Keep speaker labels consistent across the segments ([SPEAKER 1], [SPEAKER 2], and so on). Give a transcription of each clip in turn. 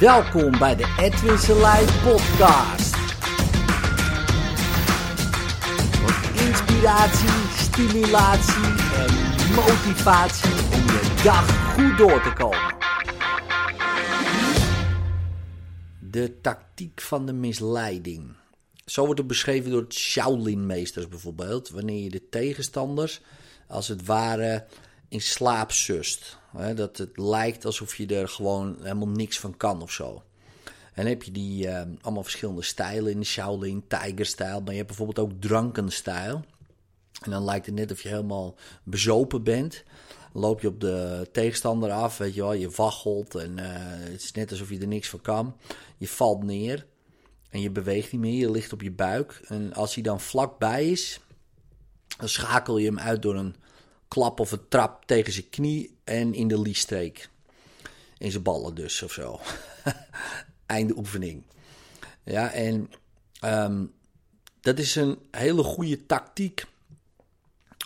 [SPEAKER 1] Welkom bij de Edwin Selei podcast. Voor inspiratie, stimulatie en motivatie om je dag goed door te komen. De tactiek van de misleiding. Zo wordt het beschreven door Shaolin-meesters bijvoorbeeld. Wanneer je de tegenstanders als het ware in slaap sust. dat het lijkt alsof je er gewoon helemaal niks van kan of zo. En heb je die uh, allemaal verschillende stijlen in de Shaolin, Tiger-stijl. Maar je hebt bijvoorbeeld ook Drunken-stijl. En dan lijkt het net of je helemaal bezopen bent. Dan loop je op de tegenstander af, weet je wel. Je waggelt en uh, het is net alsof je er niks van kan. Je valt neer en je beweegt niet meer. Je ligt op je buik. En als hij dan vlakbij is, dan schakel je hem uit door een klap of een trap tegen zijn knie en in de liestreek. In zijn ballen dus of zo. Einde oefening. Ja, en um, dat is een hele goede tactiek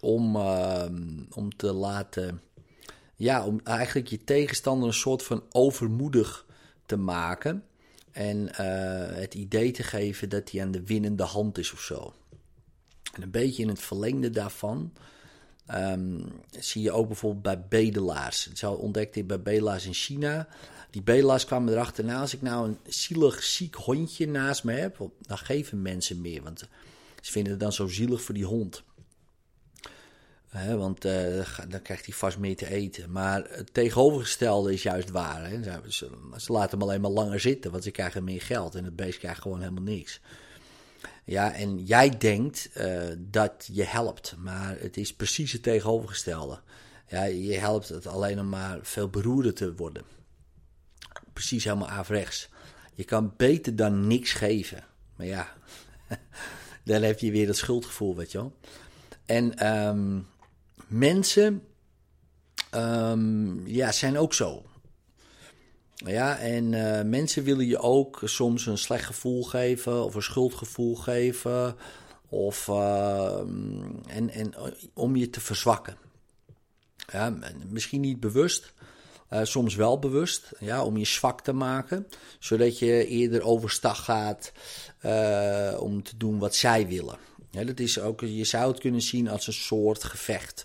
[SPEAKER 1] om, um, om te laten. Ja, om eigenlijk je tegenstander een soort van overmoedig te maken. En uh, het idee te geven dat hij aan de winnende hand is of zo. En een beetje in het verlengde daarvan Um, zie je ook bijvoorbeeld bij bedelaars. Zo ontdekte ik bij bedelaars in China. Die bedelaars kwamen erachter, nou, als ik nou een zielig, ziek hondje naast me heb, dan geven mensen meer. Want ze vinden het dan zo zielig voor die hond. want uh, dan krijgt hij vast meer te eten. Maar het tegenovergestelde is juist waar. Hè. Ze, ze, laten hem alleen maar langer zitten, want ze krijgen meer geld. En het beest krijgt gewoon helemaal niks. Ja, en jij denkt uh, dat je helpt, maar het is precies het tegenovergestelde. Ja, je helpt het alleen om maar veel beroerder te worden. Precies helemaal averechts. Je kan beter dan niks geven. Maar ja, dan heb je weer dat schuldgevoel, weet je wel. En um, mensen um, ja, zijn ook zo. Ja, en uh, mensen willen je ook soms een slecht gevoel geven of een schuldgevoel geven. Of, uh, en, en om je te verzwakken. Ja, misschien niet bewust, uh, soms wel bewust, ja, om je zwak te maken, zodat je eerder overstag gaat om te doen wat zij willen. Dat is ook, je zou het kunnen zien als een soort gevecht.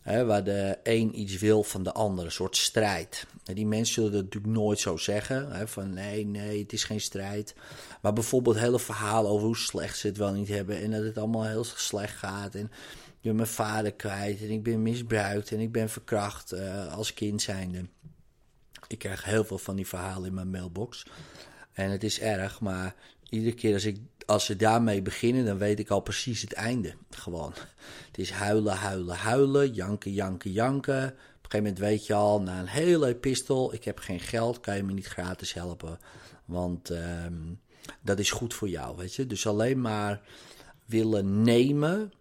[SPEAKER 1] Hè, waar de een iets wil van de ander, een soort strijd. En die mensen zullen dat natuurlijk nooit zo zeggen. Hè, van nee, nee, het is geen strijd. Maar bijvoorbeeld hele verhalen over hoe slecht ze het wel niet hebben. En dat het allemaal heel slecht gaat. En ik ben mijn vader kwijt. En ik ben misbruikt. En ik ben verkracht uh, als kind zijnde. Ik krijg heel veel van die verhalen in mijn mailbox. En het is erg, maar iedere keer als, ik, als ze daarmee beginnen, dan weet ik al precies het einde. Gewoon. Het is huilen, huilen, huilen, janken, janken, janken. Op een gegeven moment weet je al, na een hele epistel, ik heb geen geld, kan je me niet gratis helpen. Want um, dat is goed voor jou, weet je. Dus alleen maar willen nemen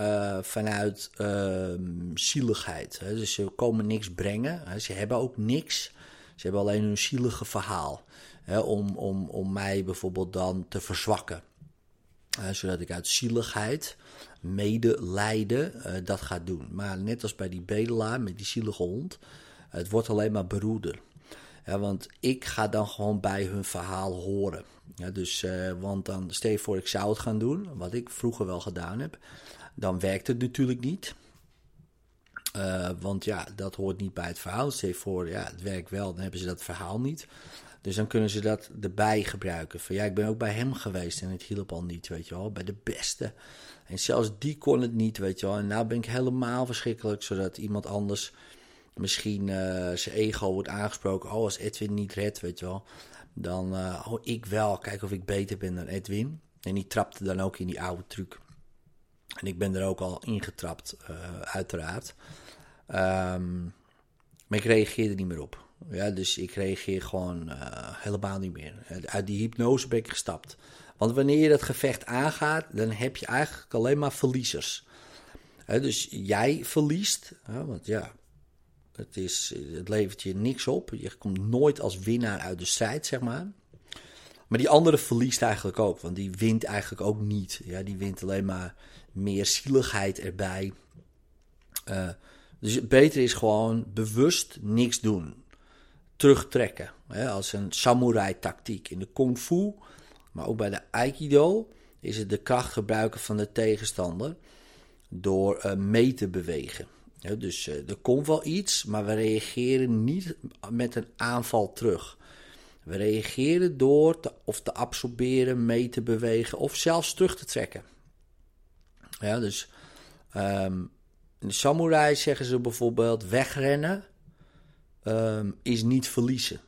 [SPEAKER 1] uh, vanuit uh, zieligheid. Hè. Dus ze komen niks brengen, ze hebben ook niks. Ze hebben alleen hun zielige verhaal hè, om, om, om mij bijvoorbeeld dan te verzwakken. Uh, zodat ik uit zieligheid, medelijden, uh, dat ga doen. Maar net als bij die bedelaar met die zielige hond, het wordt alleen maar beroerder. Ja, want ik ga dan gewoon bij hun verhaal horen. Ja, dus, uh, want dan, stel je voor, ik zou het gaan doen, wat ik vroeger wel gedaan heb. Dan werkt het natuurlijk niet. Uh, want ja, dat hoort niet bij het verhaal. Stel voor, ja, het werkt wel, dan hebben ze dat verhaal niet. Dus dan kunnen ze dat erbij gebruiken. Van ja, ik ben ook bij hem geweest en het hielp al niet, weet je wel. Bij de beste. En zelfs die kon het niet, weet je wel. En nou ben ik helemaal verschrikkelijk, zodat iemand anders misschien uh, zijn ego wordt aangesproken. Oh, als Edwin niet redt, weet je wel. Dan, uh, oh, ik wel. Kijk of ik beter ben dan Edwin. En die trapte dan ook in die oude truc. En ik ben er ook al ingetrapt, uh, uiteraard. Um, maar ik reageerde niet meer op. Ja, dus ik reageer gewoon uh, helemaal niet meer. Uit die hypnose ben ik gestapt. Want wanneer je dat gevecht aangaat, dan heb je eigenlijk alleen maar verliezers. Dus jij verliest, hè, want ja, het, is, het levert je niks op. Je komt nooit als winnaar uit de strijd, zeg maar. Maar die andere verliest eigenlijk ook, want die wint eigenlijk ook niet. Ja, die wint alleen maar meer zieligheid erbij. Uh, dus beter is gewoon bewust niks doen terugtrekken. Hè, als een samurai-tactiek. In de kung fu, maar ook bij de aikido, is het de kracht gebruiken van de tegenstander door uh, mee te bewegen. dus uh, er komt wel iets, maar we reageren niet met een aanval terug. We reageren door te, of te absorberen, mee te bewegen of zelfs terug te trekken. Ja, dus um, in de samurai zeggen ze bijvoorbeeld wegrennen um, is niet verliezen.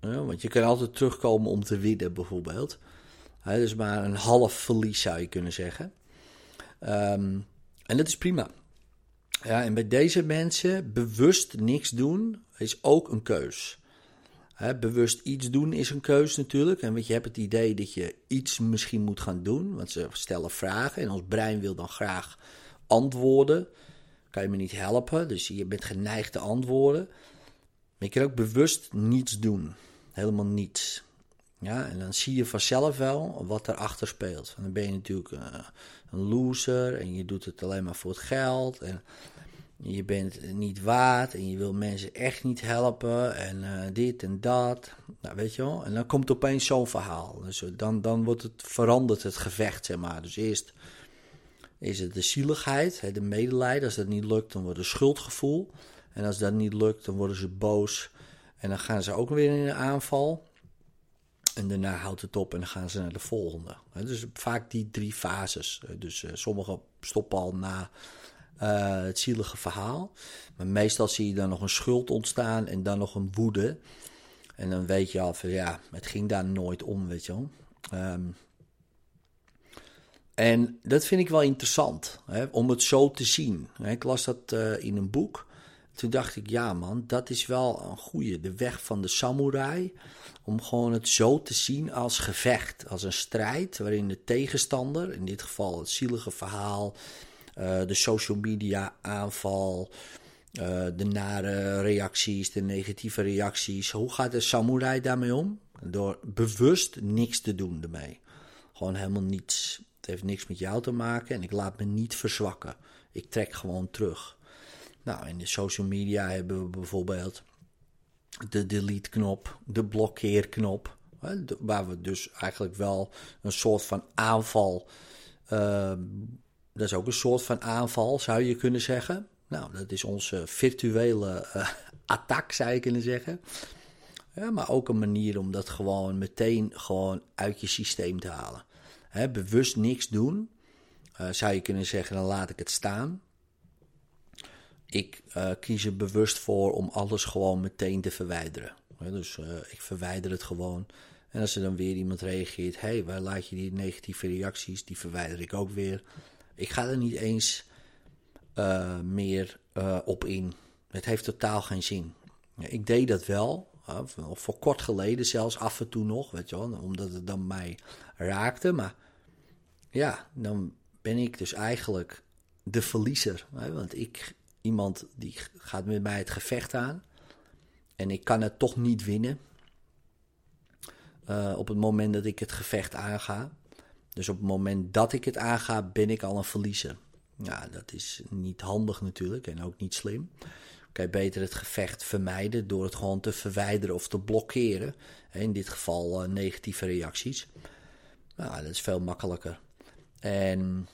[SPEAKER 1] Ja, want je kan altijd terugkomen om te winnen bijvoorbeeld. Ja, dus maar een half verlies zou je kunnen zeggen. Um, en dat is prima. Ja, en bij deze mensen bewust niks doen is ook een keus. bewust iets doen is een keus natuurlijk. En want je hebt het idee dat je iets misschien moet gaan doen. Want ze stellen vragen en ons brein wil dan graag antwoorden. Kan je me niet helpen, dus je bent geneigd te antwoorden. Maar je kan ook bewust niets doen. Helemaal niets. Ja, en dan zie je vanzelf wel wat erachter speelt. dan ben je natuurlijk uh, een loser en je doet het alleen maar voor het geld. En je bent niet waard en je wil mensen echt niet helpen en uh, dit en dat. Nou, weet je wel. En dan komt opeens zo'n verhaal. Dus dan, dan wordt het, verandert het gevecht, zeg maar. Dus eerst is het de zieligheid, de medelijden. Als dat niet lukt, dan wordt het schuldgevoel. En als dat niet lukt, dan worden ze boos. En dan gaan ze ook weer in een aanval. En daarna houdt het op en dan gaan ze naar de volgende. Dus vaak die drie fases. Dus uh, sommigen stoppen al na uh, het zielige verhaal. Maar meestal zie je dan nog een schuld ontstaan en dan nog een woede. En dan weet je al van ja, het ging daar nooit om, weet je wel. Um, en dat vind ik wel interessant, hè, om het zo te zien. Ik las dat uh, in een boek. Toen dacht ik, ja man, dat is wel een goede. De weg van de samurai. Om gewoon het zo te zien als gevecht, als een strijd. Waarin de tegenstander, in dit geval het zielige verhaal, uh, de social media aanval, uh, de nare reacties, de negatieve reacties. Hoe gaat de samurai daarmee om? Door bewust niks te doen ermee. Gewoon helemaal niets. Heeft niks met jou te maken en ik laat me niet verzwakken. Ik trek gewoon terug. Nou, in de social media hebben we bijvoorbeeld de delete-knop, de blokkeerknop. Waar we dus eigenlijk wel een soort van aanval. Uh, dat is ook een soort van aanval, zou je kunnen zeggen. Nou, dat is onze virtuele uh, attack, zou je kunnen zeggen. Ja, maar ook een manier om dat gewoon meteen gewoon uit je systeem te halen. Bewust niks doen, uh, zou je kunnen zeggen, dan laat ik het staan ik uh, kies er bewust voor om alles gewoon meteen te verwijderen. dus uh, ik verwijder het gewoon. En als er dan weer iemand reageert, hé, hey, waar laat je die negatieve reacties? Die verwijder ik ook weer. Ik ga er niet eens meer op in. Het heeft totaal geen zin. Ja, ik deed dat wel, voor kort geleden zelfs af en toe nog, weet je wel, omdat het dan mij raakte. Maar ja, dan ben ik dus eigenlijk de verliezer. Hè? Want ik iemand die gaat met mij het gevecht aan. En ik kan het toch niet winnen. Uh, op het moment dat ik het gevecht aanga. Dus op het moment dat ik het aanga, ben ik al een verliezer. Ja, dat is niet handig natuurlijk en ook niet slim. Kan beter het gevecht vermijden door het gewoon te verwijderen of te blokkeren. In dit geval uh, negatieve reacties. Nou, dat is veel makkelijker. En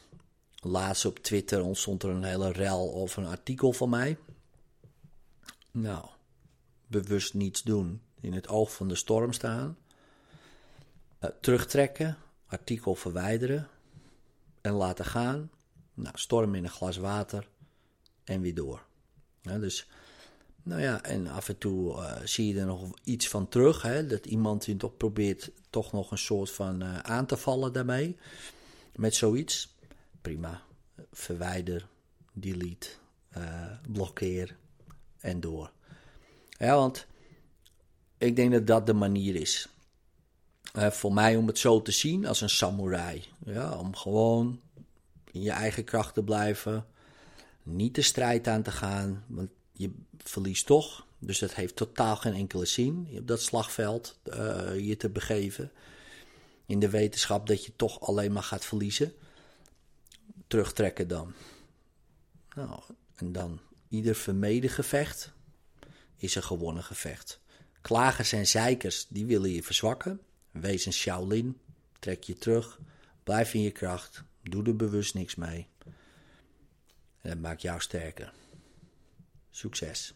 [SPEAKER 1] Laatst op Twitter ontstond er een hele rel over een artikel van mij. Nou, bewust niets doen. In het oog van de storm staan. Uh, terugtrekken. Artikel verwijderen. En laten gaan. Nou, storm in een glas water. En weer door. Ja, dus, nou ja, en af en toe uh, zie je er nog iets van terug. Hè, dat iemand je toch probeert toch nog een soort van uh, aan te vallen daarmee. Met zoiets prima. Verwijder, delete, uh, blokkeer en door. Ja, want ik denk dat dat de manier is. Voor mij om het zo te zien als een samurai. Ja, om gewoon in je eigen kracht te blijven. Niet de strijd aan te gaan, want je verliest toch. Dus dat heeft totaal geen enkele zin. Op dat slagveld uh, je te begeven. In de wetenschap dat je toch alleen maar gaat verliezen terugtrekken dan. Nou, en dan ieder vermeden gevecht is een gewonnen gevecht. Klagers en zeikers, die willen je verzwakken. Wees een Shaolin, trek je terug, blijf in je kracht, doe er bewust niks mee. En dat maakt jou sterker. Succes!